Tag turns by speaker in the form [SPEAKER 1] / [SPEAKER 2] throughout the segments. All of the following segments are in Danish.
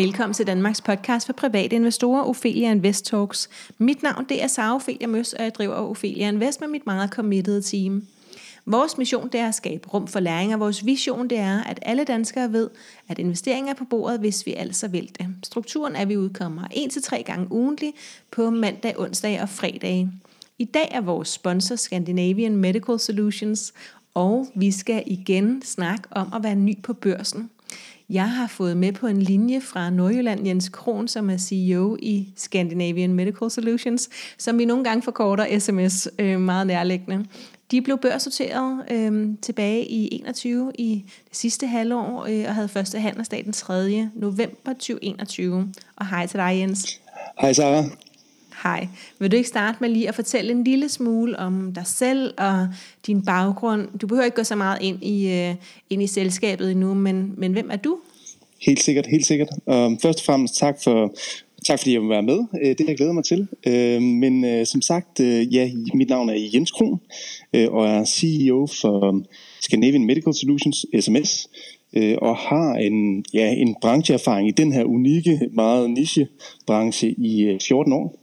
[SPEAKER 1] Velkommen til Danmarks podcast for private investorer, Ophelia Invest Talks. Mit navn det er Sara Ophelia Møs, og jeg driver Ophelia Invest med mit meget committed team. Vores mission det er at skabe rum for læring, og vores vision det er, at alle danskere ved, at investeringer er på bordet, hvis vi altså vil det. Strukturen er, at vi udkommer 1-3 gange ugentlig på mandag, onsdag og fredag. I dag er vores sponsor Scandinavian Medical Solutions, og vi skal igen snakke om at være ny på børsen. Jeg har fået med på en linje fra Nordjylland, Jens Kron, som er CEO i Scandinavian Medical Solutions, som vi nogle gange forkorter SMS øh, meget nærliggende. De blev børsnoteret øh, tilbage i 21 i det sidste halvår, øh, og havde første handelsdag den 3. november 2021. Og hej til dig, Jens.
[SPEAKER 2] Hej, Sara.
[SPEAKER 1] Hej. Vil du ikke starte med lige at fortælle en lille smule om dig selv og din baggrund? Du behøver ikke gå så meget ind i, uh, ind i selskabet endnu, men, men hvem er du?
[SPEAKER 2] Helt sikkert, helt sikkert. Um, først og fremmest tak for, tak fordi jeg vil være med. Øh, det jeg glæder mig til. Uh, men uh, som sagt, uh, ja, mit navn er Jens Kron, uh, og er CEO for Scandinavian Medical Solutions, SMS, uh, og har en, ja, en brancheerfaring i den her unikke, meget niche branche i 14 år.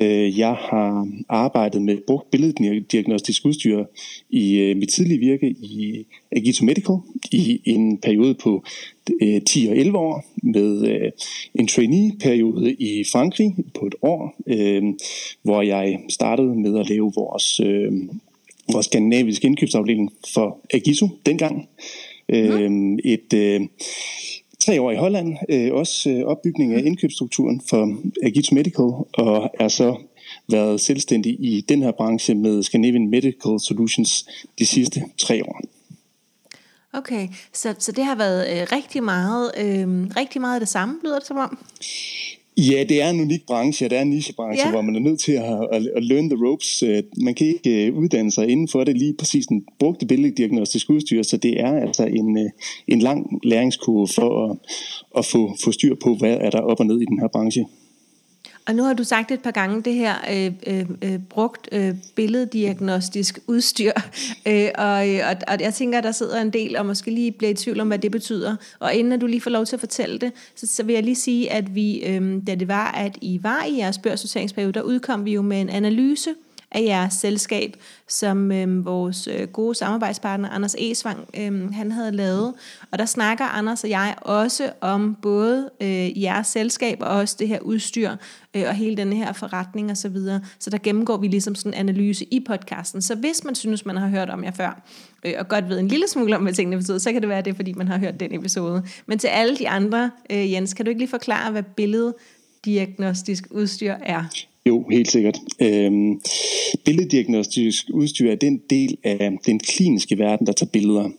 [SPEAKER 2] Øh, jeg har arbejdet med brugt billeddiagnostisk udstyr i øh, mit tidlige virke i Agito Medical i en periode på 10 øh, og 11 år med en trainee-periode i Frankrig på et år, hvor jeg startede med at lave vores, vores skandinaviske indkøbsafdeling for Agito dengang. Mm. Et tre år i Holland, øh, også øh, opbygning af indkøbsstrukturen for Agit Medical, og er så været selvstændig i den her branche med Scandinavian Medical Solutions de sidste tre år.
[SPEAKER 1] Okay, så, så det har været øh, rigtig meget øh, rigtig meget af det samme, lyder det som om?
[SPEAKER 2] Ja, det er en unik branche, det er en nichebranche, ja. hvor man er nødt til at, at, at learn the ropes. Øh, man kan ikke øh, uddanne sig inden for det lige præcis den brugte billeddiagnostisk udstyr, så det er altså en, øh, en lang læringskurve for at, at få, få styr på, hvad er der op og ned i den her branche.
[SPEAKER 1] Og nu har du sagt et par gange det her øh, øh, øh brugt øh, billeddiagnostisk udstyr, øh, og, øh, og, og jeg tænker, at der sidder en del, og måske lige bliver i tvivl om, hvad det betyder. Og inden at du lige får lov til at fortælle det, så, så vil jeg lige sige, at vi, øh, da det var, at I var i jeres børssorteringsperiode, der udkom vi jo med en analyse af jeres selskab, som øh, vores øh, gode samarbejdspartner Anders Esvang, øh, han havde lavet. Og der snakker Anders og jeg også om både øh, jeres selskab og også det her udstyr øh, og hele den her forretning og så videre. Så der gennemgår vi ligesom sådan en analyse i podcasten. Så hvis man synes, man har hørt om jer før, øh, og godt ved en lille smule om, hvad tingene betyder, så kan det være det, fordi man har hørt den episode. Men til alle de andre, øh, Jens, kan du ikke lige forklare, hvad billedet diagnostisk udstyr er?
[SPEAKER 2] Jo, helt sikkert. Øhm, billeddiagnostisk udstyr er den del af den kliniske verden, der tager billeder.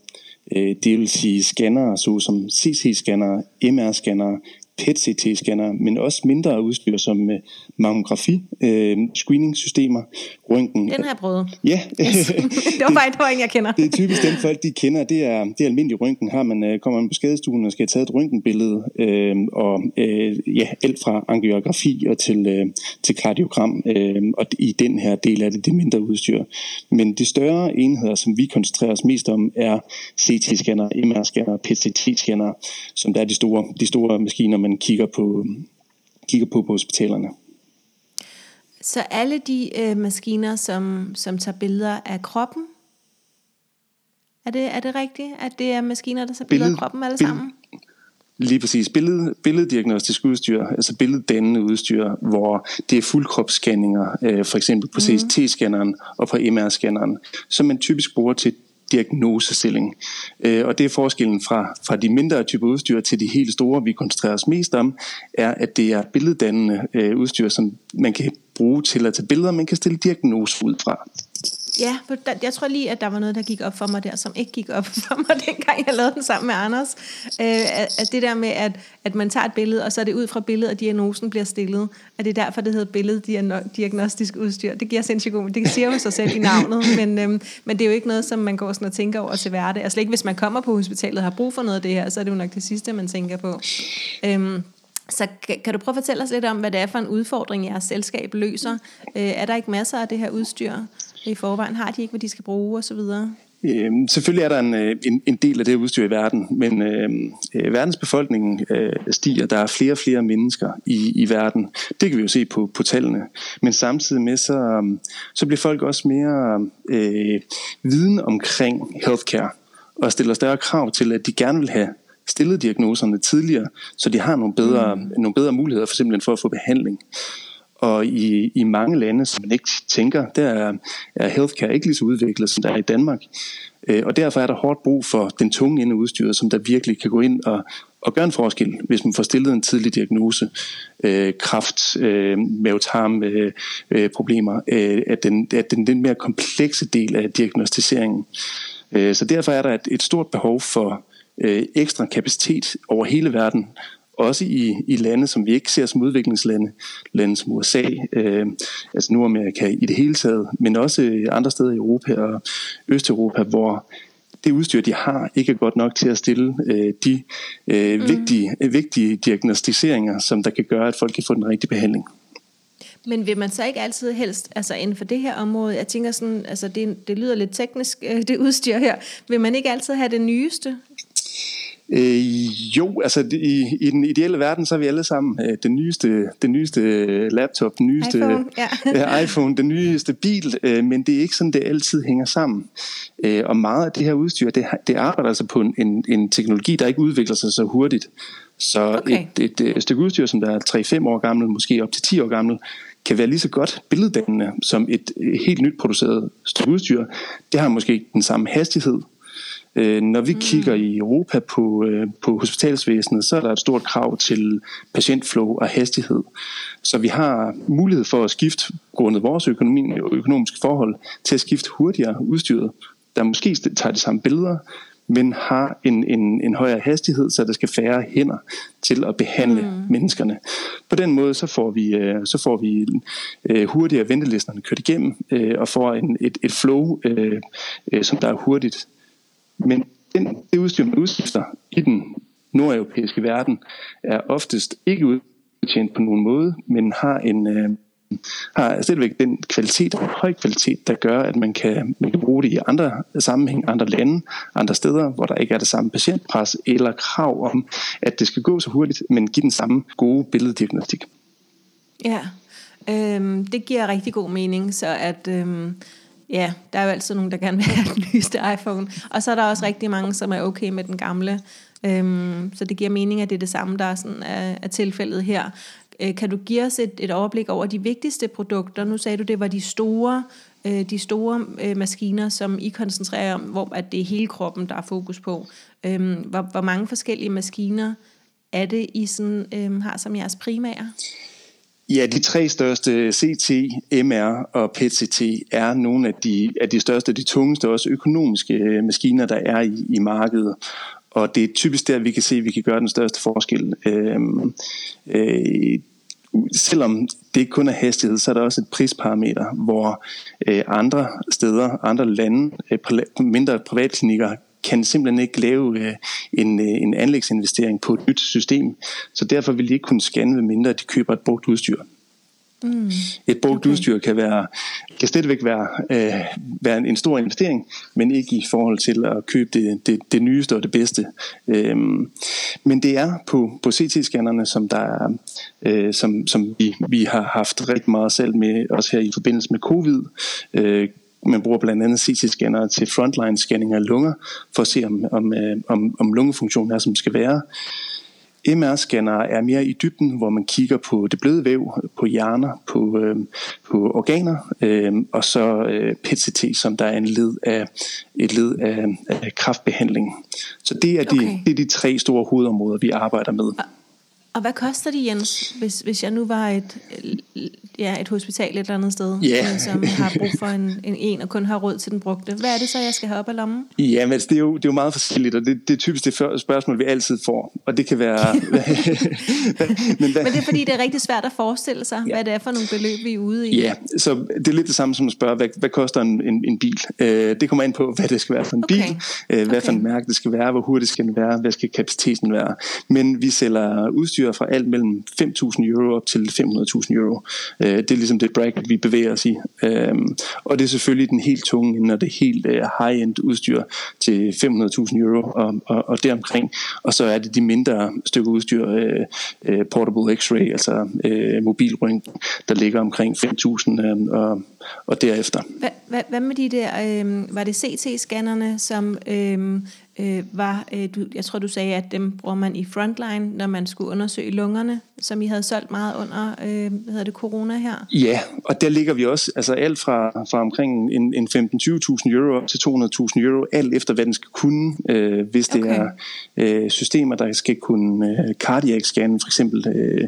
[SPEAKER 2] Øh, det vil sige scannere, såsom CT-scannere, MR-scannere, PET-CT-scanner, men også mindre udstyr som uh, mammografi, uh, screening-systemer, røntgen.
[SPEAKER 1] Den har jeg prøvet.
[SPEAKER 2] Ja.
[SPEAKER 1] Yes. det var bare et point, jeg kender.
[SPEAKER 2] det er typisk den folk, de kender. Det er, det er almindelig røntgen. Har man, uh, kommer man på skadestuen og skal have taget et røntgenbillede, uh, og uh, ja, alt fra angiografi og til, uh, til kardiogram, uh, og i den her del af det, det mindre udstyr. Men de større enheder, som vi koncentrerer os mest om, er CT-scanner, MR-scanner, PCT-scanner, som der er de store, de store maskiner, man kigger på, kigger på på hospitalerne.
[SPEAKER 1] Så alle de øh, maskiner, som, som tager billeder af kroppen, er det, er det rigtigt, at det er maskiner, der tager billeder af kroppen alle sammen?
[SPEAKER 2] Lige præcis. Billed, billeddiagnostisk udstyr, altså billeddannende udstyr, hvor det er fuldkropsscanninger, øh, for eksempel på mm. CT-scanneren og på MR-scanneren, som man typisk bruger til diagnosestilling. Øh, og det er forskellen fra, fra de mindre typer udstyr til de helt store, vi koncentrerer os mest om, er, at det er billeddannende øh, udstyr, som man kan bruge til at tage billeder, man kan stille diagnose ud fra.
[SPEAKER 1] Ja, jeg tror lige, at der var noget, der gik op for mig der, som ikke gik op for mig, dengang jeg lavede den sammen med Anders. Øh, at, at det der med, at, at man tager et billede, og så er det ud fra billedet, at diagnosen bliver stillet. At det er derfor, det hedder billeddiagnostisk udstyr. Det giver sindssygt god, det siger jo sig selv i navnet, men, øhm, men det er jo ikke noget, som man går sådan og tænker over til hverdag. Altså ikke, hvis man kommer på hospitalet og har brug for noget af det her, så er det jo nok det sidste, man tænker på. Øhm, så kan du prøve at fortælle os lidt om, hvad det er for en udfordring, jeres selskab løser? Øh, er der ikke masser af det her udstyr? I forvejen? Har de ikke, hvad de skal bruge osv.?
[SPEAKER 2] Øh, selvfølgelig er der en, øh, en, en del af det udstyr i verden, men øh, øh, verdensbefolkningen øh, stiger. Der er flere og flere mennesker i, i verden. Det kan vi jo se på, på tallene. Men samtidig med, så, så bliver folk også mere øh, viden omkring healthcare og stiller større krav til, at de gerne vil have stillet diagnoserne tidligere, så de har nogle bedre, mm. nogle bedre muligheder for simpelthen for at få behandling. Og i, i mange lande, som man ikke tænker, der er, er healthcare ikke lige så udviklet, som der er i Danmark. Øh, og derfor er der hårdt brug for den tunge ende udstyret, som der virkelig kan gå ind og, og gøre en forskel, hvis man får stillet en tidlig diagnose. Øh, kraft, øh, mavetarm øh, øh, problemer, øh, at, den, at den, den mere komplekse del af diagnostiseringen. Øh, så derfor er der et, et stort behov for øh, ekstra kapacitet over hele verden, også i, i lande, som vi ikke ser som udviklingslande, lande som USA, øh, altså Nordamerika i det hele taget, men også andre steder i Europa og Østeuropa, hvor det udstyr, de har, ikke er godt nok til at stille øh, de øh, mm. vigtige, vigtige diagnostiseringer, som der kan gøre, at folk kan få den rigtige behandling.
[SPEAKER 1] Men vil man så ikke altid helst, altså inden for det her område, jeg tænker sådan, altså det, det lyder lidt teknisk, øh, det udstyr her, vil man ikke altid have det nyeste?
[SPEAKER 2] Øh, jo, altså i, i den ideelle verden, så er vi alle sammen øh, den, nyeste, den nyeste laptop, den nyeste iPhone, ja. øh, iPhone den nyeste bil, øh, men det er ikke sådan, det altid hænger sammen. Øh, og meget af det her udstyr, det, det arbejder altså på en, en, en teknologi, der ikke udvikler sig så hurtigt. Så okay. et, et, et stykke udstyr, som der er 3-5 år gammel, måske op til 10 år gammel, kan være lige så godt billeddannende som et helt nyt produceret stykke udstyr. Det har måske ikke den samme hastighed, Øh, når vi mm. kigger i Europa på, øh, på hospitalsvæsenet, så er der et stort krav til patientflow og hastighed. Så vi har mulighed for at skifte, grundet vores økonomi, økonomiske forhold, til at skifte hurtigere udstyret, der måske tager de samme billeder, men har en, en, en højere hastighed, så der skal færre hænder til at behandle mm. menneskerne. På den måde så får vi, øh, så får vi hurtigere ventelisterne kørt igennem, og får en, et, et flow, som der er hurtigt. Men den, det udstyr, man udskifter i den nordeuropæiske verden, er oftest ikke udtjent på nogen måde, men har en øh, har stadigvæk den kvalitet, høj kvalitet, der gør, at man kan, man kan bruge det i andre sammenhæng, andre lande, andre steder, hvor der ikke er det samme patientpres eller krav om, at det skal gå så hurtigt, men give den samme gode billeddiagnostik.
[SPEAKER 1] Ja, øhm, det giver rigtig god mening, så at øhm, ja, der er jo altid nogen, der gerne vil have den nyeste iPhone. Og så er der også rigtig mange, som er okay med den gamle. Øhm, så det giver mening, at det er det samme, der er, sådan, er, er tilfældet her. Øh, kan du give os et, et overblik over de vigtigste produkter? Nu sagde du, det var de store, øh, de store øh, maskiner, som I koncentrerer om, hvor at det er hele kroppen, der er fokus på. Øhm, hvor, hvor mange forskellige maskiner er det, I sådan, øhm, har som jeres primære?
[SPEAKER 2] Ja, de tre største, CT, MR og PET-CT, er nogle af de, af de største, de tungeste, også økonomiske øh, maskiner, der er i, i markedet. Og det er typisk der, vi kan se, at vi kan gøre den største forskel. Øhm, øh, selvom det ikke kun er hastighed, så er der også et prisparameter, hvor øh, andre steder, andre lande, øh, mindre privatklinikker kan simpelthen ikke lave øh, en, øh, en anlægsinvestering på et nyt system. Så derfor vil de ikke kunne scanne, mindre de køber et brugt udstyr. Mm. Et brugt okay. udstyr kan være kan stadigvæk være, øh, være en, en stor investering, men ikke i forhold til at købe det, det, det nyeste og det bedste. Øhm, men det er på, på CT-scannerne, som, der er, øh, som, som vi, vi har haft rigtig meget selv med, også her i forbindelse med covid. Øh, man bruger blandt andet CT-scanner til frontline scanning af lunger, for at se om, om, øh, om, om lungefunktionen er, som det skal være. MR-scanner er mere i dybden, hvor man kigger på det bløde væv, på hjerner, på, øh, på organer, øh, og så øh, PET-CT, som der er en led af, et led af, af kraftbehandling. Så det er, de, okay. det er de tre store hovedområder, vi arbejder med.
[SPEAKER 1] Og hvad koster det, Jens, hvis, hvis jeg nu var et, ja, et hospital et eller andet sted,
[SPEAKER 2] yeah.
[SPEAKER 1] som har brug for en, en en og kun har råd til den brugte? Hvad er det så, jeg skal have op af lommen?
[SPEAKER 2] Ja, men altså, det er jo, det er jo meget forskelligt, og det, det er typisk det spørgsmål, vi altid får. Og det kan være...
[SPEAKER 1] men, hvad, men det er fordi, det er rigtig svært at forestille sig, ja. hvad det er for nogle beløb, vi er ude i.
[SPEAKER 2] Ja, så det er lidt det samme som at spørge, hvad, hvad koster en, en, en bil? Øh, det kommer ind på, hvad det skal være for en okay. bil, øh, hvad okay. for en mærke det skal være, hvor hurtigt skal den være, hvad skal kapaciteten være. Men vi sælger udstyr udstyr fra alt mellem 5.000 euro op til 500.000 euro. Øh, det er ligesom det bracket, vi bevæger os i. Øh, og det er selvfølgelig den helt tunge, når det er helt øh, high-end udstyr til 500.000 euro og, og, og deromkring. Og så er det de mindre stykker udstyr, øh, øh, portable x-ray, altså øh, mobilrøntgen, der ligger omkring 5.000 øh, og, og derefter.
[SPEAKER 1] Hvad, hvad, hvad med de der, øh, var det CT-scannerne, som øh, øh, var, øh, du, jeg tror du sagde, at dem bruger man i frontline, når man skulle undersøge lungerne, som I havde solgt meget under, øh, hvad hedder det, corona her?
[SPEAKER 2] Ja, og der ligger vi også, altså alt fra, fra omkring en, en 15-20.000 euro til 200.000 euro, alt efter hvad den skal kunne, øh, hvis det okay. er øh, systemer, der skal kunne øh, cardiac scan, for eksempel øh,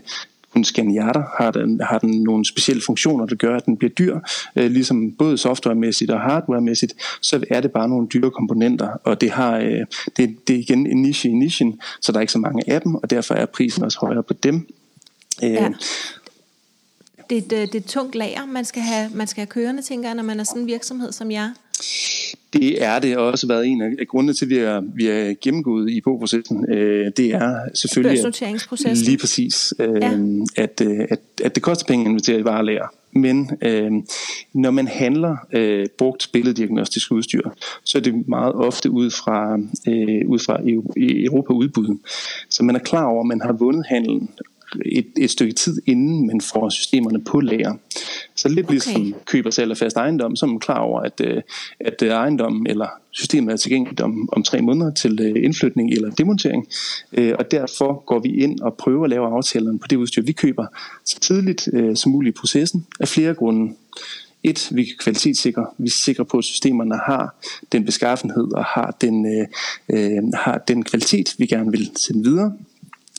[SPEAKER 2] kun scanne hjerter, har den, har den nogle specielle funktioner, der gør, at den bliver dyr, øh, ligesom både softwaremæssigt og hardwaremæssigt, så er det bare nogle dyre komponenter, og det har øh, det, det er igen en niche i nichen, så der er ikke så mange af dem, og derfor er prisen også højere på dem.
[SPEAKER 1] Øh, ja. Det, det, øh, det er et tungt lager, man skal, have, man skal have kørende, tænker jeg, når man er sådan en virksomhed som jer.
[SPEAKER 2] Det er det også været en af grundene til, at vi er, vi er gennemgået i på-processen. Øh, det er selvfølgelig
[SPEAKER 1] at,
[SPEAKER 2] lige præcis, øh, ja. at, øh, at, at det koster penge at invitere i varelager. Men øh, når man handler øh, brugt billeddiagnostisk udstyr, så er det meget ofte ud fra, øh, ud fra Europa-udbud. Så man er klar over, at man har vundet handlen, et, et stykke tid inden man får systemerne på lager. Så lidt okay. ligesom køber selv af fast ejendom, så er man klar over, at, øh, at øh, ejendommen eller systemet er tilgængeligt om, om tre måneder til øh, indflytning eller demontering. Og derfor går vi ind og prøver at lave aftalerne på det udstyr, vi køber, så tidligt som muligt i processen af flere grunde. Et, vi kan kvalitetssikre. Vi er sikre på, at systemerne har den beskaffenhed og har den, øh, har den kvalitet, vi gerne vil sende videre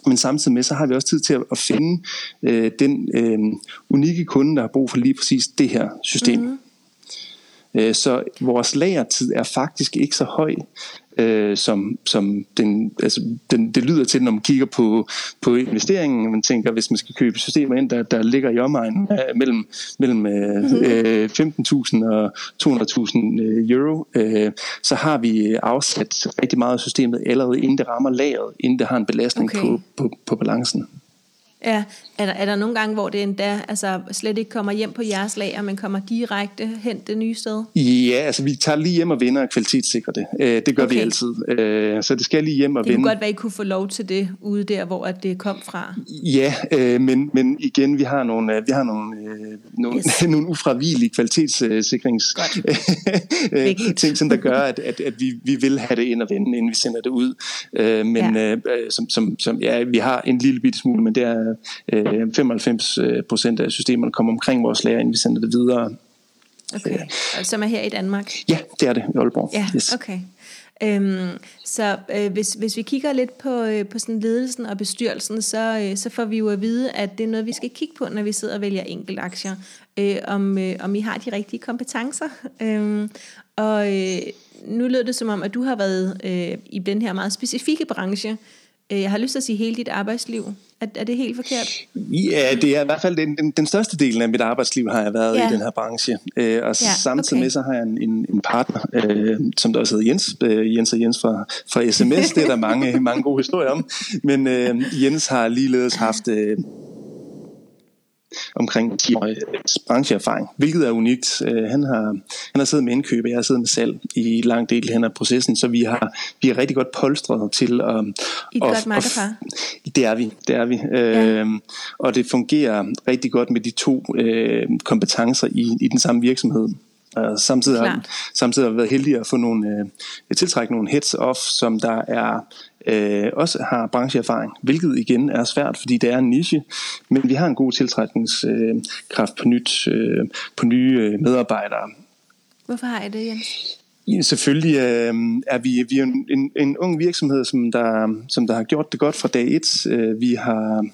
[SPEAKER 2] men samtidig med, så har vi også tid til at, finde øh, den øh, unikke kunde, der har brug for lige præcis det her system. Mm-hmm. Øh, så vores lagertid er faktisk ikke så høj, øh, som, som den, altså den, det lyder til, når man kigger på, på investeringen. Man tænker, hvis man skal købe systemer ind, der, der ligger i omegnen af mellem, mellem øh, mm-hmm. øh, 15.000 og 200.000 øh, euro, øh, så har vi afsat rigtig meget af systemet allerede, inden det rammer lageret, inden det har en belastning okay. på, på, på balancen.
[SPEAKER 1] Ja, er der, er der nogle gange, hvor det endda altså, slet ikke kommer hjem på jeres lager, men kommer direkte hen det nye sted?
[SPEAKER 2] Ja, altså vi tager lige hjem og vinder og kvalitetssikrer det. Øh, det gør okay. vi altid. Øh, så det skal lige hjem og
[SPEAKER 1] vinde.
[SPEAKER 2] Det
[SPEAKER 1] kunne godt være, I kunne få lov til det ude der, hvor det kom fra.
[SPEAKER 2] Ja, øh, men, men igen, vi har nogle, vi har nogle, nogle, yes. nogle ufravigelige kvalitetssikrings ting, som der gør, at, at, at vi, vi vil have det ind og vende, inden vi sender det ud. Men ja. som, som, som, ja, vi har en lille bitte smule, men det er øh, 95 procent af systemerne kommer omkring vores lager, inden vi sender det videre.
[SPEAKER 1] Okay, øh, som er her i Danmark?
[SPEAKER 2] Ja, det er det i Aalborg.
[SPEAKER 1] Ja, yes. okay. Øhm, så øh, hvis, hvis vi kigger lidt på, øh, på sådan ledelsen og bestyrelsen, så, øh, så får vi jo at vide, at det er noget, vi skal kigge på, når vi sidder og vælger enkelte aktier, øh, om, øh, om I har de rigtige kompetencer. Øhm, og øh, nu lød det som om, at du har været øh, i den her meget specifikke branche, jeg har lyst til at sige hele dit arbejdsliv. Er, er det helt forkert?
[SPEAKER 2] Ja, det er i hvert fald den, den, den største del af mit arbejdsliv har jeg været ja. i den her branche. Øh, og ja, samtidig okay. med så har jeg en, en, en partner, øh, som der også hedder Jens, øh, Jens og Jens fra, fra SMS. det er der mange, mange gode historier om. Men øh, Jens har ligeledes haft... Øh, omkring 10 års brancheerfaring, hvilket er unikt. Øh, han har, han har siddet med indkøb, og jeg har siddet med salg i lang del hen af processen, så vi har vi er rigtig godt polstret til at...
[SPEAKER 1] I et godt makkerpar.
[SPEAKER 2] Det er vi, det er vi. Ja. Øhm, og det fungerer rigtig godt med de to øh, kompetencer i, i den samme virksomhed. Uh, samtidig, har, samtidig har vi været heldige at få nogle, uh, tiltrække nogle heads off, som der er uh, også har brancheerfaring, hvilket igen er svært, fordi det er en niche, men vi har en god tiltrækningskraft uh, på, nyt, uh, på nye uh, medarbejdere.
[SPEAKER 1] Hvorfor har I det, Jens?
[SPEAKER 2] Selvfølgelig øh, er vi, vi er en, en, en ung virksomhed, som der, som der har gjort det godt fra dag et. Øh, vi har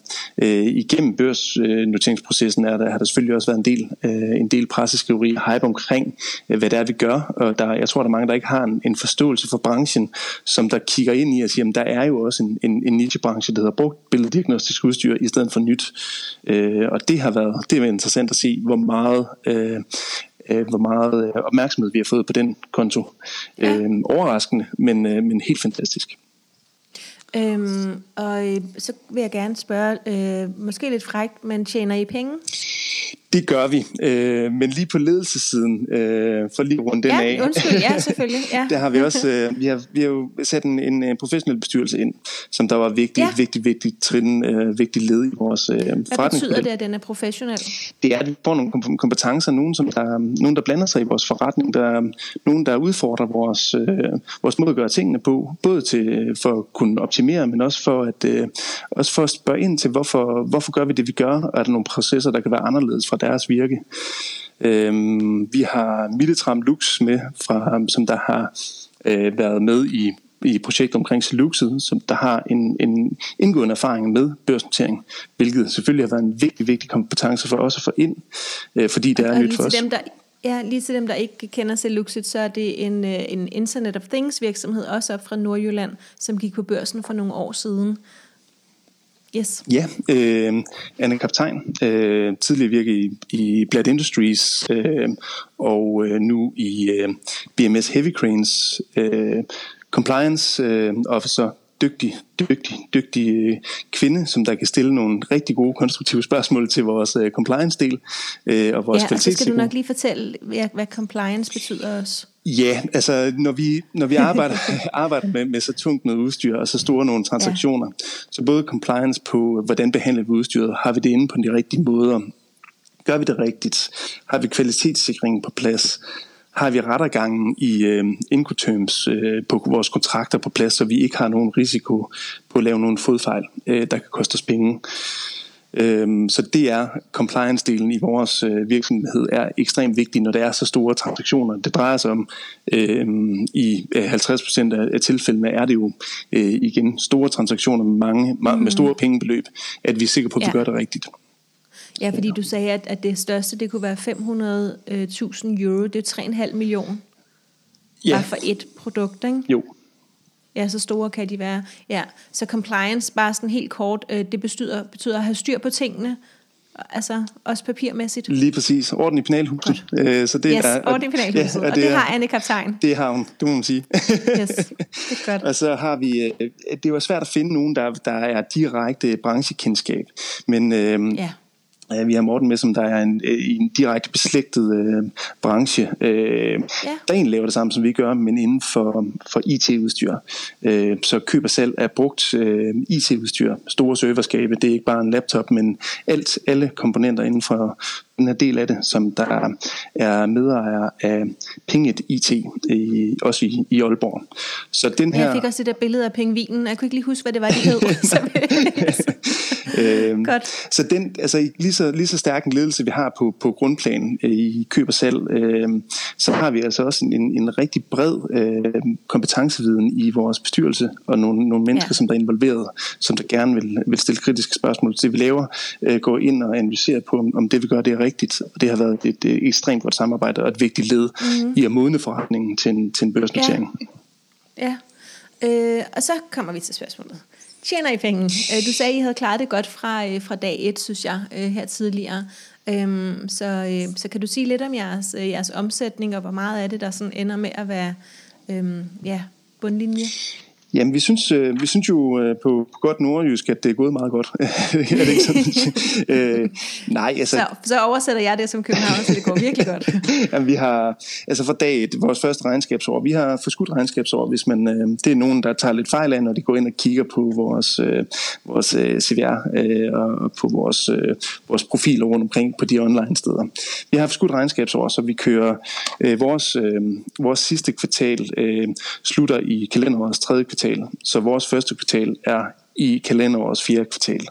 [SPEAKER 2] øh, igennem børsnoteringsprocessen er der, har der selvfølgelig også været en del, øh, en del presseskriveri og hype omkring, øh, hvad det er, vi gør. Og der, jeg tror, der er mange, der ikke har en, en forståelse for branchen, som der kigger ind i og siger, at der er jo også en, en, en nichebranche, der hedder brugt billeddiagnostisk udstyr i stedet for nyt. Øh, og det har været, det er interessant at se, hvor meget øh, øh, hvor meget øh, opmærksomhed vi har fået på den konto. Ja. Øh, overraskende, men, øh, men helt fantastisk.
[SPEAKER 1] Øhm, og øh, så vil jeg gerne spørge, øh, måske lidt frægt, men tjener I penge?
[SPEAKER 2] Det gør vi, øh, men lige på ledelsessiden, øh, for lige rundt den
[SPEAKER 1] ja,
[SPEAKER 2] af.
[SPEAKER 1] undskyld, ja, selvfølgelig. Ja.
[SPEAKER 2] der har vi også, øh, vi, har, vi har jo sat en, en, en professionel bestyrelse ind, som der var vigtig, ja. vigtig, vigtig trin, øh, vigtig led i vores øh,
[SPEAKER 1] Hvad betyder det, at den er professionel?
[SPEAKER 2] Det er, at vi får nogle kompetencer, nogen, som der, nogen, der blander sig i vores forretning, der, nogen, der udfordrer vores, øh, vores måde at gøre tingene på, både til, for at kunne optimere, men også for at, øh, også for at spørge ind til, hvorfor, hvorfor gør vi det, vi gør, og er der nogle processer, der kan være anderledes fra deres virke. Øhm, vi har Milletram Lux med, fra, som der har øh, været med i i projektet omkring Seluxet, som der har en, en indgående erfaring med børsnotering, hvilket selvfølgelig har været en vigtig, vigtig kompetence for os at få ind, øh, fordi det er og nyt for os.
[SPEAKER 1] Dem, der Ja, lige til dem, der ikke kender Seluxit, så er det en, øh, en Internet of Things virksomhed, også op fra Nordjylland, som gik på børsen for nogle år siden. Yes.
[SPEAKER 2] Ja, øh, Anne Kaptajn, øh, tidligere virke i, i Blad Industries øh, og øh, nu i øh, BMS Heavy Cranes øh, Compliance øh, Officer, dygtig, dygtig, dygtig øh, kvinde, som der kan stille nogle rigtig gode konstruktive spørgsmål til vores øh, compliance-del øh, og vores
[SPEAKER 1] Ja, og så skal du nok lige fortælle, hvad, hvad compliance betyder også.
[SPEAKER 2] Ja, altså når vi, når vi arbejder, arbejder med, med så tungt noget udstyr og så store nogle transaktioner, ja. så både compliance på, hvordan behandler vi udstyret, har vi det inde på de rigtige måder, gør vi det rigtigt, har vi kvalitetssikringen på plads, har vi rettergangen i øh, incoterms øh, på vores kontrakter på plads, så vi ikke har nogen risiko på at lave nogle fodfejl, øh, der kan koste os penge. Øhm, så det er compliance-delen i vores øh, virksomhed er ekstremt vigtig, når der er så store transaktioner. Det drejer sig om, øhm, i 50% af tilfældene er det jo øh, igen store transaktioner med mange med store pengebeløb, at vi er sikre på, at vi gør det rigtigt.
[SPEAKER 1] Ja, fordi du sagde, at, at det største, det kunne være 500.000 euro, det er 3,5 millioner. Ja. Bare for et produkt, ikke?
[SPEAKER 2] Jo.
[SPEAKER 1] Ja, så store kan de være. Ja, så compliance, bare sådan helt kort, øh, det betyder, betyder at have styr på tingene, altså også papirmæssigt.
[SPEAKER 2] Lige præcis. Orden i penalhuset.
[SPEAKER 1] Øh, så det yes, er, orden i penalhuset. Ja, og, det, det har Anne Kaptajn.
[SPEAKER 2] Det har hun, det må man sige.
[SPEAKER 1] yes, det er godt.
[SPEAKER 2] Og så har vi, øh, det var svært at finde nogen, der, der er direkte branchekendskab. Men øh, ja Vi har Morten med, som der er en, øh, en direkte beslægtet øh, branche, øh, ja. der egentlig laver det samme, som vi gør, men inden for, for IT-udstyr. Øh, så køber selv af brugt øh, IT-udstyr, store serverskabe, det er ikke bare en laptop, men alt, alle komponenter inden for den her del af det, som der er medejer af Pinget IT, i, også i, i Aalborg.
[SPEAKER 1] Så den her... Jeg fik også det der billede af pingvinen, jeg kunne ikke lige huske, hvad det var, de hed.
[SPEAKER 2] øhm, Godt. Så den, altså, lige, så, lige så stærk en ledelse, vi har på, på grundplanen øh, i køb og salg, øh, så har vi altså også en, en rigtig bred øh, kompetenceviden i vores bestyrelse, og nogle, nogle mennesker, ja. som der er involveret, som der gerne vil, vil stille kritiske spørgsmål til det, vi laver, øh, gå ind og analysere på, om, om det vi gør, det er rigtigt. Og det har været et, et ekstremt godt samarbejde og et vigtigt led mm-hmm. i at modne forretningen til en, til en børsnotering.
[SPEAKER 1] Ja, ja. Øh, og så kommer vi til spørgsmålet. Tjener I penge? Øh, du sagde, at I havde klaret det godt fra, øh, fra dag et, synes jeg, øh, her tidligere. Øhm, så, så kan du sige lidt om jeres, jeres omsætning, og hvor meget af det, der sådan ender med at være øhm, ja, bundlinje?
[SPEAKER 2] Jamen, vi synes, øh, vi synes jo øh, på, på godt nordjysk, at det er gået meget godt. er det ikke sådan? øh, nej, altså...
[SPEAKER 1] Så, så oversætter jeg det som københavn, så det går virkelig godt.
[SPEAKER 2] Jamen, vi har, altså for dag et, vores første regnskabsår, vi har forskudt regnskabsår, hvis man, øh, det er nogen, der tager lidt fejl af, når de går ind og kigger på vores, øh, vores øh, CVR øh, og på vores, øh, vores profiler rundt omkring på de online steder. Vi har forskudt regnskabsår, så vi kører øh, vores, øh, vores sidste kvartal øh, slutter i kalenderårets tredje kvartal kvartal. Så vores første kvartal er i kalenderårets fjerde kvartal.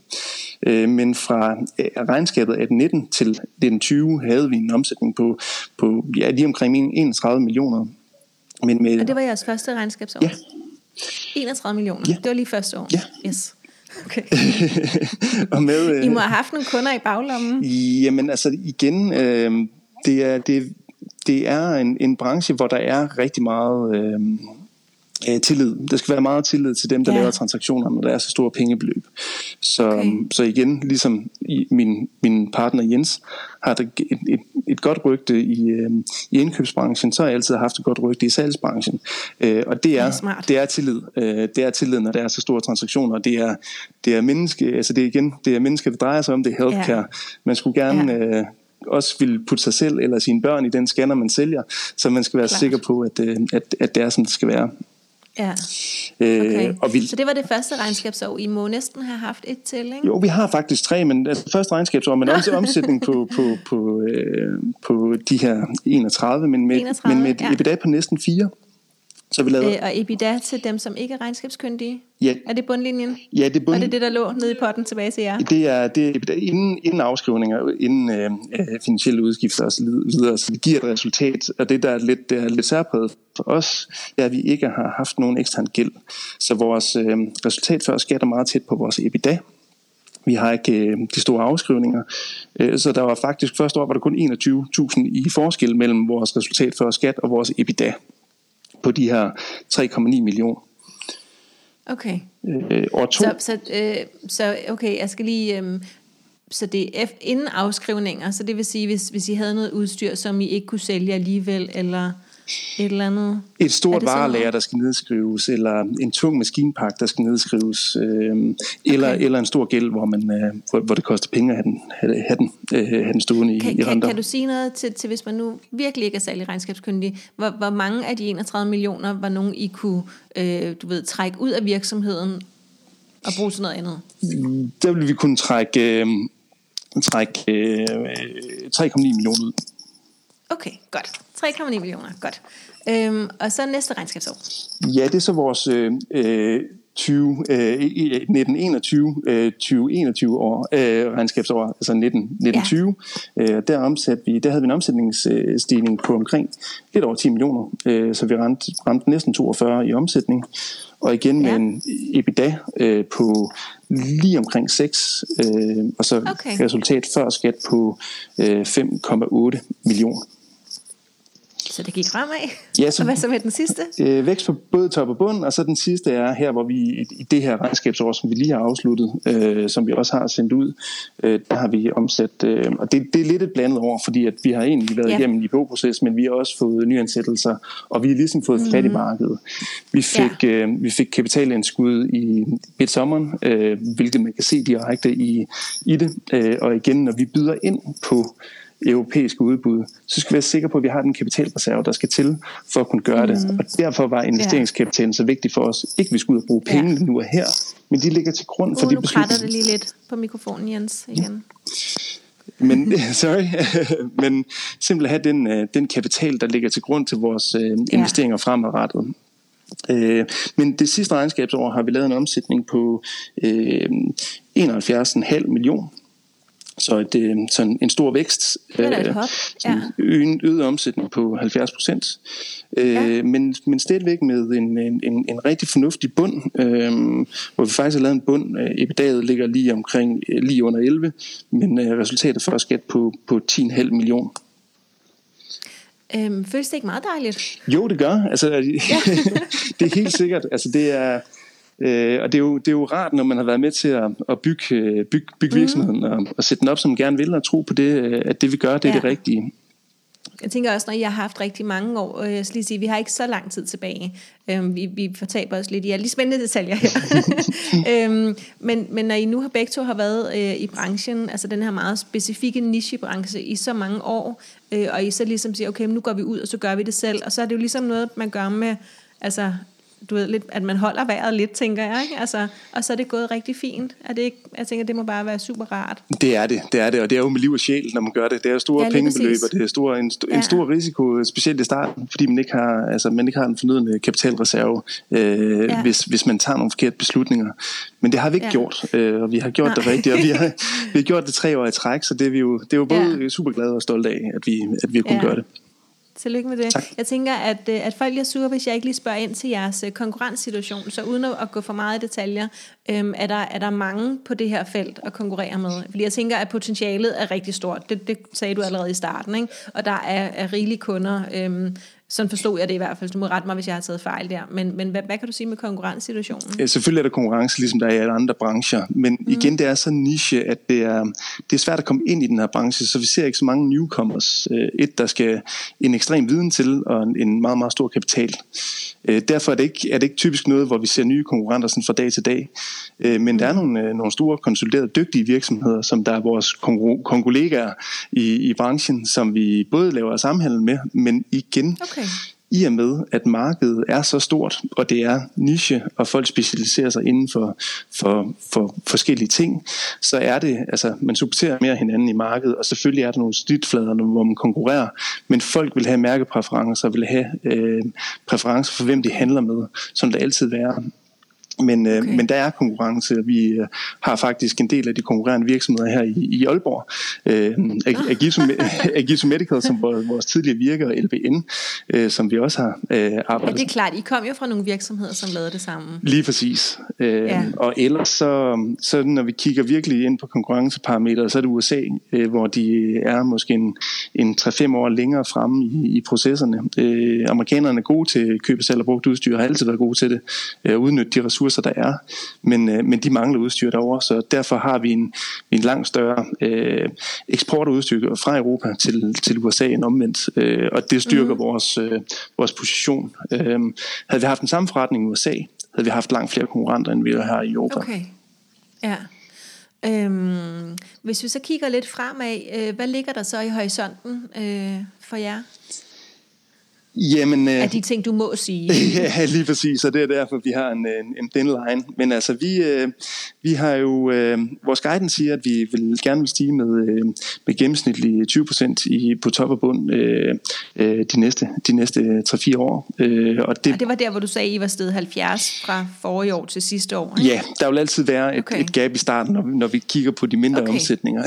[SPEAKER 2] Øh, men fra øh, regnskabet 18-19 til 1920 havde vi en omsætning på, på ja, lige omkring 31 millioner.
[SPEAKER 1] Men med, og det var jeres første regnskabsår?
[SPEAKER 2] Ja.
[SPEAKER 1] 31 millioner?
[SPEAKER 2] Ja.
[SPEAKER 1] Det var lige første år?
[SPEAKER 2] Ja.
[SPEAKER 1] Yes. Okay.
[SPEAKER 2] og med,
[SPEAKER 1] I må have haft nogle kunder i baglommen.
[SPEAKER 2] Jamen altså igen, øh, det er, det, det er en, en branche, hvor der er rigtig meget... Øh, øh, tillid. Der skal være meget tillid til dem, der ja. laver transaktioner, når der er så store pengebeløb. Så, okay. så igen, ligesom i min, min partner Jens har et, et, et godt rygte i, øh, i indkøbsbranchen, så har jeg altid haft et godt rygte i salgsbranchen. Øh, og det er, det er, det er tillid. Øh, det er tillid, når der er så store transaktioner. Det er, det er menneske, altså det er igen, det er mennesker, det drejer sig om, det er healthcare. Ja. Man skulle gerne... Ja. Øh, også vil putte sig selv eller sine børn i den scanner, man sælger, så man skal være Klart. sikker på, at, øh, at, at det er, som det skal være.
[SPEAKER 1] Ja. Øh, okay. Øh, og vi, så det var det første regnskabsår. I må næsten have haft et til, ikke?
[SPEAKER 2] Jo, vi har faktisk tre, men altså, første regnskabsår, men også omsætning på, på, på, øh, på de her 31, men med, 31, men med et ja. EBITDA på næsten fire.
[SPEAKER 1] Så vi lavede... øh, og EBITDA til dem, som ikke er regnskabskyndige?
[SPEAKER 2] Ja.
[SPEAKER 1] Er det bundlinjen?
[SPEAKER 2] Ja, det er bund...
[SPEAKER 1] Og det er det, der lå nede i potten tilbage til jer?
[SPEAKER 2] Det er, det er EBITDA inden, inden afskrivninger, inden øh, øh finansielle udgifter osv. Så, så det giver et resultat, og det, der er lidt, det er lidt særpræget for os, det er, at vi ikke har haft nogen ekstern gæld. Så vores øh, resultat før skat er meget tæt på vores EBITDA. Vi har ikke øh, de store afskrivninger. Øh, så der var faktisk første år var der kun 21.000 i forskel mellem vores resultat før skat og vores EBITDA på de her 3,9 millioner.
[SPEAKER 1] Okay. Øh, år to. Så, så, øh, så okay, jeg skal lige... Øh, så det er inden afskrivninger, så det vil sige, hvis, hvis I havde noget udstyr, som I ikke kunne sælge alligevel, eller et eller andet?
[SPEAKER 2] Et stort varelager, der skal nedskrives, eller en tung maskinpakke, der skal nedskrives, øh, okay. eller, eller en stor gæld, hvor, man, øh, hvor, hvor det koster penge at have den, have, den, øh, have den stående
[SPEAKER 1] kan,
[SPEAKER 2] i, i
[SPEAKER 1] renter. Kan, kan du sige noget til, til, hvis man nu virkelig ikke er særlig regnskabskyndig, hvor, hvor mange af de 31 millioner var nogen, I kunne øh, du ved, trække ud af virksomheden og bruge til noget andet?
[SPEAKER 2] Der vil vi kunne trække, øh, trække øh, 3,9 millioner ud.
[SPEAKER 1] Okay, godt. 3,9 millioner, godt. Øhm, og så næste regnskabsår.
[SPEAKER 2] Ja, det er så vores øh, 20, øh, 1921, øh, 2021 år, øh, regnskabsår, altså 19, 1920. Ja. Øh, der, omsat vi, der havde vi en omsætningsstigning på omkring lidt over 10 millioner, øh, så vi ramte, ramte næsten 42 i omsætning. Og igen med ja. en EBITDA øh, på lige omkring 6, øh, og så okay. resultat før skat på øh, 5,8 millioner.
[SPEAKER 1] Så det gik fremad. Ja, så, og hvad så med den sidste?
[SPEAKER 2] Øh, vækst på både top og bund, og så den sidste er her, hvor vi i, i det her regnskabsår, som vi lige har afsluttet, øh, som vi også har sendt ud, øh, der har vi omsat, øh, og det, det er lidt et blandet år, fordi at vi har egentlig været ja. igennem en proces men vi har også fået nyansættelser, og vi har ligesom fået mm. fat i markedet. Vi fik, ja. øh, vi fik kapitalindskud i midt sommeren, øh, hvilket man kan se direkte i, i det, øh, og igen, når vi byder ind på europæiske udbud, så skal vi være sikre på, at vi har den kapitalreserve, der skal til for at kunne gøre mm. det. Og derfor var investeringskapitalen så vigtig for os. Ikke at vi skulle ud og bruge penge ja. nu og her, men de ligger til grund for uh, de beslutninger.
[SPEAKER 1] Nu det lige lidt på mikrofonen, Jens, igen.
[SPEAKER 2] Ja. Men, sorry, men simpelthen have den, øh, den kapital, der ligger til grund til vores øh, investeringer ja. fremadrettet. Øh, men det sidste regnskabsår har vi lavet en omsætning på øh, 71,5 millioner så et, øh, sådan en stor vækst.
[SPEAKER 1] Øh, ja.
[SPEAKER 2] En øget omsætning på 70 procent. Øh, ja. men, men stadigvæk med en, en, en, en rigtig fornuftig bund, øh, hvor vi faktisk har lavet en bund. Øh, EBITDA'et ligger lige omkring lige under 11, men øh, resultatet for skat på, på 10,5 millioner.
[SPEAKER 1] Øhm, føles det ikke meget dejligt?
[SPEAKER 2] Jo, det gør. Altså, ja. det er helt sikkert. Altså, det er, Øh, og det er, jo, det er jo rart, når man har været med til at, at bygge, øh, bygge, bygge virksomheden mm. og, og sætte den op, som man gerne vil, og tro på det, øh, at det vi gør, det er ja. det rigtige.
[SPEAKER 1] Jeg tænker også, når I har haft rigtig mange år, og jeg skal lige sige, vi har ikke så lang tid tilbage. Øhm, vi, vi fortaber os lidt i alle de spændende detaljer her. øhm, men, men når I nu har begge to har været øh, i branchen, altså den her meget specifikke nichebranche i så mange år, øh, og I så ligesom siger, okay, nu går vi ud, og så gør vi det selv, og så er det jo ligesom noget, man gør med altså du ved, lidt, at man holder vejret lidt, tænker jeg. Ikke? Altså, og så er det gået rigtig fint. Er det ikke, jeg tænker, det må bare være super rart.
[SPEAKER 2] Det er det, det er det, og det er jo med liv og sjæl, når man gør det. Det er store ja, pengebeløb, og det er store, en, ja. en stor risiko, specielt i starten, fordi man ikke har, altså, man ikke har en fornødende kapitalreserve, øh, ja. hvis, hvis man tager nogle forkerte beslutninger. Men det har vi ikke ja. gjort, øh, og vi har gjort Nej. det rigtigt, og vi har, vi har gjort det tre år i træk, så det er vi jo, det er jo både ja. super glade og stolte af, at vi, at vi har kunnet ja. gøre det.
[SPEAKER 1] Tillykke med det. Tak. Jeg tænker, at, øh, at folk er sure, hvis jeg ikke lige spørger ind til jeres øh, konkurrencesituation. Så uden at gå for meget i detaljer, øhm, er, der, er der mange på det her felt at konkurrere med? Fordi jeg tænker, at potentialet er rigtig stort. Det, det sagde du allerede i starten. Ikke? Og der er, er rigelige kunder, øhm, Sådan forstod jeg det i hvert fald. Du må rette mig, hvis jeg har taget fejl der. Men, men hvad, hvad kan du sige med konkurrencesituationen?
[SPEAKER 2] Ja, selvfølgelig er der konkurrence, ligesom der er i alle andre brancher. Men mm. igen, det er så niche, at det er, det er svært at komme ind i den her branche, så vi ser ikke så mange newcomers. Øh, et, der skal en ekstrem viden til, og en meget, meget stor kapital. Øh, derfor er det, ikke, er det ikke typisk noget, hvor vi ser nye konkurrenter sådan fra dag til dag. Øh, men der er nogle, nogle store, konsoliderede, dygtige virksomheder, som der er vores kongolegaer i, i branchen, som vi både laver samhandel med, men igen okay i og med, at markedet er så stort, og det er niche, og folk specialiserer sig inden for, for, for forskellige ting, så er det, altså man supporterer mere hinanden i markedet, og selvfølgelig er der nogle snitflader, hvor man konkurrerer, men folk vil have mærkepræferencer, vil have øh, præferencer for, hvem de handler med, som det altid være. Men, øh, okay. øh, men der er konkurrence. Vi øh, har faktisk en del af de konkurrerende virksomheder her i, i Aalborg. Øh, Agiso, Medical, som vores, vores tidligere virker, og LBN, øh, som vi også har øh, arbejdet
[SPEAKER 1] Ja, det er klart. I kom jo fra nogle virksomheder, som lavede det samme.
[SPEAKER 2] Lige præcis. Øh, ja. Og ellers så, så, når vi kigger virkelig ind på konkurrenceparametre, så er det USA, øh, hvor de er måske en, en 3-5 år længere fremme i, i processerne. Øh, amerikanerne er gode til køb og salg af brugt udstyr, har altid været gode til det. Øh, udnytte de ressourcer, ressourcer, der er, men, øh, men de mangler udstyr derovre, så derfor har vi en, en langt større øh, eksport af udstyr fra Europa til, til USA end omvendt, øh, og det styrker mm. vores, øh, vores position. Øh, havde vi haft den samme forretning i USA, havde vi haft langt flere konkurrenter, end vi har her i Europa.
[SPEAKER 1] Okay, ja. Øhm, hvis vi så kigger lidt fremad, øh, hvad ligger der så i horisonten øh, for jer?
[SPEAKER 2] Jamen,
[SPEAKER 1] af de ting, du må sige.
[SPEAKER 2] ja, lige præcis, og det er derfor, vi har en, en, en thin line. Men altså, vi, øh, vi har jo, øh, vores guidance siger, at vi vil gerne vil stige med, øh, med gennemsnitlig 20% i, på top og bund øh, øh, de næste, de næste 3-4 år.
[SPEAKER 1] Øh, og det, ja, det var der, hvor du sagde, at I var stedet 70 fra forrige år til sidste år.
[SPEAKER 2] Ikke? Ja, der vil altid være et, okay. et gap i starten, når, når vi kigger på de mindre okay. omsætninger,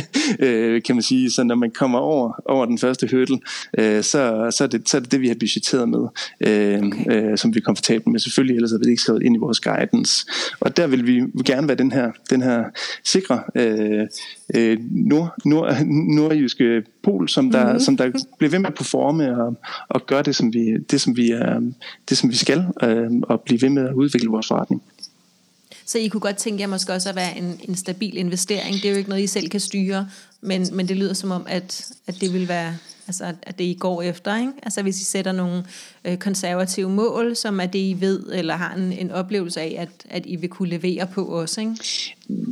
[SPEAKER 2] øh, kan man sige. Så når man kommer over, over den første hurdle, øh, så, så, er det, så er det det, vi har budgetteret med, øh, okay. øh, som vi er komfortable med. Selvfølgelig, ellers er det ikke skrevet ind i vores guidance. Og der vil vi gerne være den her, den her sikre øh, øh, nord, nord, nordjyske pol, som der, mm-hmm. som der bliver ved med at performe og, og gøre det, som vi, det, som vi, er, det, som vi skal, øh, og blive ved med at udvikle vores forretning.
[SPEAKER 1] Så I kunne godt tænke jer måske også at være en, en stabil investering. Det er jo ikke noget, I selv kan styre, men, men det lyder som om, at, at det vil være altså at det I går efter, ikke? Altså hvis I sætter nogle øh, konservative mål, som er det I ved, eller har en, en oplevelse af, at, at I vil kunne levere på os, ikke?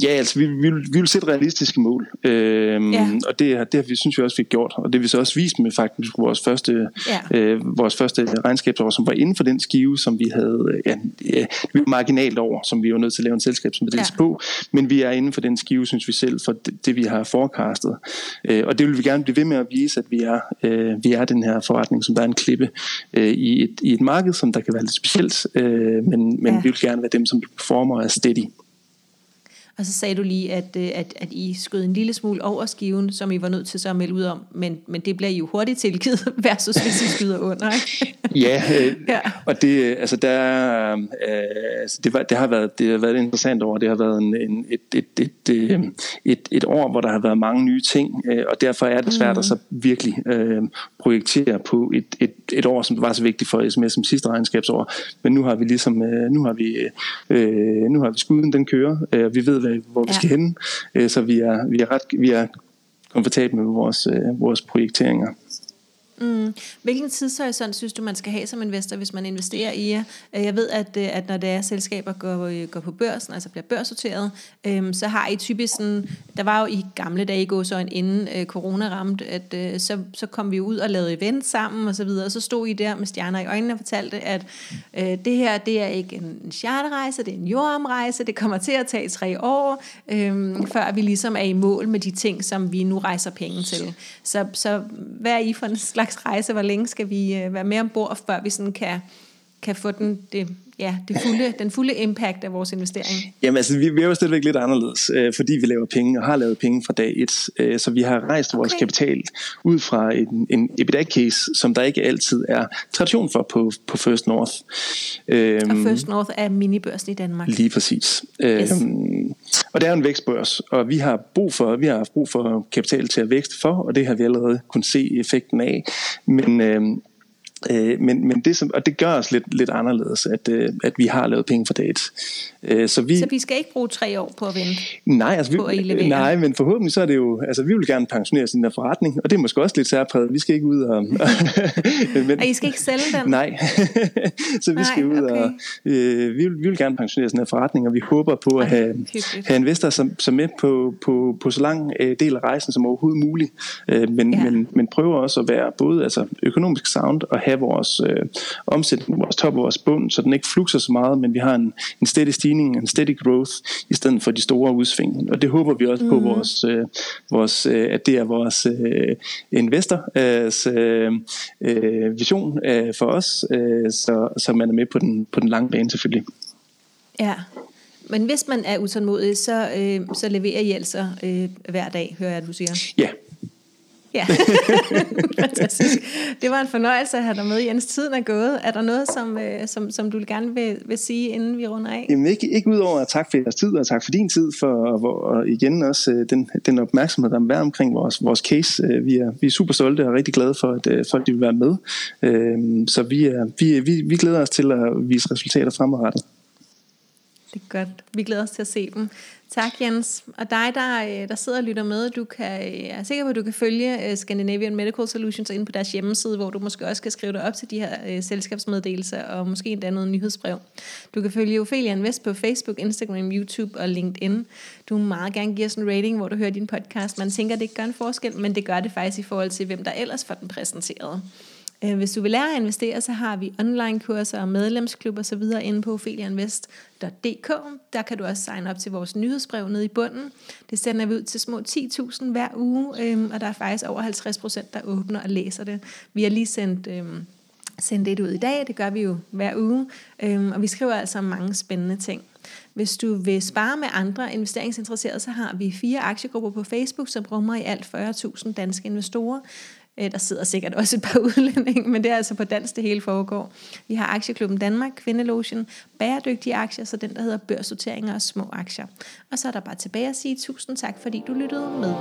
[SPEAKER 2] Ja, altså vi, vi, vil, vi vil sætte realistiske mål, øhm, ja. og det, det har vi, synes vi også, vi har gjort, og det vi så også vist med faktisk vores første, ja. øh, vores første regnskabsår, som var inden for den skive, som vi havde, ja, ja, vi var marginalt over, som vi var nødt til at lave en selskabsmeddelelse ja. på, men vi er inden for den skive, synes vi selv, for det, det vi har forecastet, øh, og det vil vi gerne blive ved med at vise, at vi er, øh, vi er den her forretning, som der er en klippe øh, i, et, i et marked, som der kan være lidt specielt, øh, men, men ja. vi vil gerne være dem, som performer og er steady.
[SPEAKER 1] Og så sagde du lige, at, øh, at, at I skød en lille smule over skiven, som I var nødt til så at melde ud om, men, men det bliver I jo hurtigt tilgivet, versus hvis I skyder under. Ikke?
[SPEAKER 2] ja, øh, ja, og det, altså der, øh, altså det, var, det, har været, det har været et interessant år. Det har været en, en, et, et, et, et, øh, et, et år, hvor der har været mange nye ting, øh, og derfor er det svært mm. at så virkelig øh, projektere på et, et, et år, som var så vigtigt for SMS som sidste regnskabsår. Men nu har vi ligesom, øh, nu har vi, øh, nu har vi skuden, den kører, øh, vi ved, hvad, hvor vi ja. skal hen, øh, så vi er, vi er ret, vi er komfortable med vores, øh, vores projekteringer.
[SPEAKER 1] Mm. Hvilken tidshorisont synes du, man skal have som investor, hvis man investerer i jer? Øh, jeg ved, at, øh, at når det er selskaber går, øh, går på børsen, altså bliver børsnoteret, øhm, så har I typisk sådan, der var jo i gamle dage i så inden øh, corona ramte, at øh, så, så kom vi ud og lavede event sammen og så videre, og så stod I der med stjerner i øjnene og fortalte, at øh, det her, det er ikke en charterrejse, det er en jordomrejse, det kommer til at tage tre år, øh, før vi ligesom er i mål med de ting, som vi nu rejser penge til. Så, så hvad er I for en slags slags rejse? Hvor længe skal vi øh, være med ombord, før vi sådan kan, kan få den, det, ja, det fulde, den fulde impact af vores investering?
[SPEAKER 2] Jamen altså, vi, vi er jo stadigvæk lidt anderledes, øh, fordi vi laver penge og har lavet penge fra dag et. Øh, så vi har rejst okay. vores kapital ud fra en, en EBITDA-case, som der ikke altid er tradition for på, på First North.
[SPEAKER 1] Øhm, og First North er minibørsen i Danmark.
[SPEAKER 2] Lige præcis. Yes. Øhm, og det er en vækstbørs, og vi har brug for, vi har haft brug for kapital til at vækste for, og det har vi allerede kunnet se effekten af. Men, øhm, Øh, men, men det, som, og det gør os lidt, lidt anderledes, at, øh, at vi har lavet penge for dates.
[SPEAKER 1] Øh, så, vi, så vi skal ikke bruge tre år på at vente
[SPEAKER 2] nej, altså vi, på Nej, men forhåbentlig så er det jo, altså vi vil gerne pensionere sin der forretning, og det er måske også lidt særpræget. Vi skal ikke ud og...
[SPEAKER 1] men, og I skal ikke sælge den?
[SPEAKER 2] Nej, så vi nej, skal ud okay. og... Øh, vi, vil, vi vil gerne pensionere sin der forretning, og vi håber på at okay, have, have investorer som, som med på, på, på så lang øh, del af rejsen som overhovedet muligt, øh, men, ja. men, men prøver også at være både altså, økonomisk sound og have vores øh, omsætning, vores top og vores bund, så den ikke flukser så meget, men vi har en, en steady stigning, en steady growth, i stedet for de store udsving. Og det håber vi også mm. på, vores, øh, vores, øh, at det er vores øh, investors øh, øh, vision øh, for os, øh, så, så man er med på den, på den lange bane selvfølgelig.
[SPEAKER 1] Ja, men hvis man er utålmodig, så, øh, så leverer I altså øh, hver dag, hører jeg, du siger.
[SPEAKER 2] Ja,
[SPEAKER 1] Ja, fantastisk. Det var en fornøjelse at have dig med, Jens. Tiden er gået. Er der noget, som, øh, som, som du gerne vil, vil sige, inden vi runder af?
[SPEAKER 2] Jamen ikke, ikke udover at tak for jeres tid, og tak for din tid, for og igen også øh, den, den opmærksomhed, der er omkring vores, vores case. Øh, vi er, vi er super stolte og rigtig glade for, at folk de vil være med. Så vi, er, vi, vi, vi glæder os til at vise resultater fremadrettet.
[SPEAKER 1] Det er godt. Vi glæder os til at se dem. Tak Jens. Og dig, der, øh, der sidder og lytter med, du kan, jeg er sikker på, at du kan følge øh, Scandinavian Medical Solutions ind på deres hjemmeside, hvor du måske også kan skrive dig op til de her selskabsmeddelelser, og måske endda noget nyhedsbrev. Du kan følge Ophelia Invest på Facebook, Instagram, YouTube og LinkedIn. Du må meget gerne give os en rating, hvor du hører din podcast. Man tænker, at det ikke gør en forskel, men det gør det faktisk i forhold til, hvem der ellers får den præsenteret. Øh, hvis du vil lære at investere, så har vi online-kurser og medlemsklub og så videre inde på ophelianvest.dk. Der kan du også signe op til vores nyhedsbrev nede i bunden. Det sender vi ud til små 10.000 hver uge, øhm, og der er faktisk over 50 procent, der åbner og læser det. Vi har lige sendt øhm, sendt det ud i dag, det gør vi jo hver uge, øhm, og vi skriver altså mange spændende ting. Hvis du vil spare med andre investeringsinteresserede, så har vi fire aktiegrupper på Facebook, som rummer i alt 40.000 danske investorer. Øh, der sidder sikkert også et par udlændinge, men det er altså på dansk, det hele foregår. Vi har Aktieklubben Danmark, Kvindelotion, bæredygtige aktier, så den der hedder børsnoteringer og små aktier. Og så er der bare tilbage at sige tusind tak, fordi du lyttede med.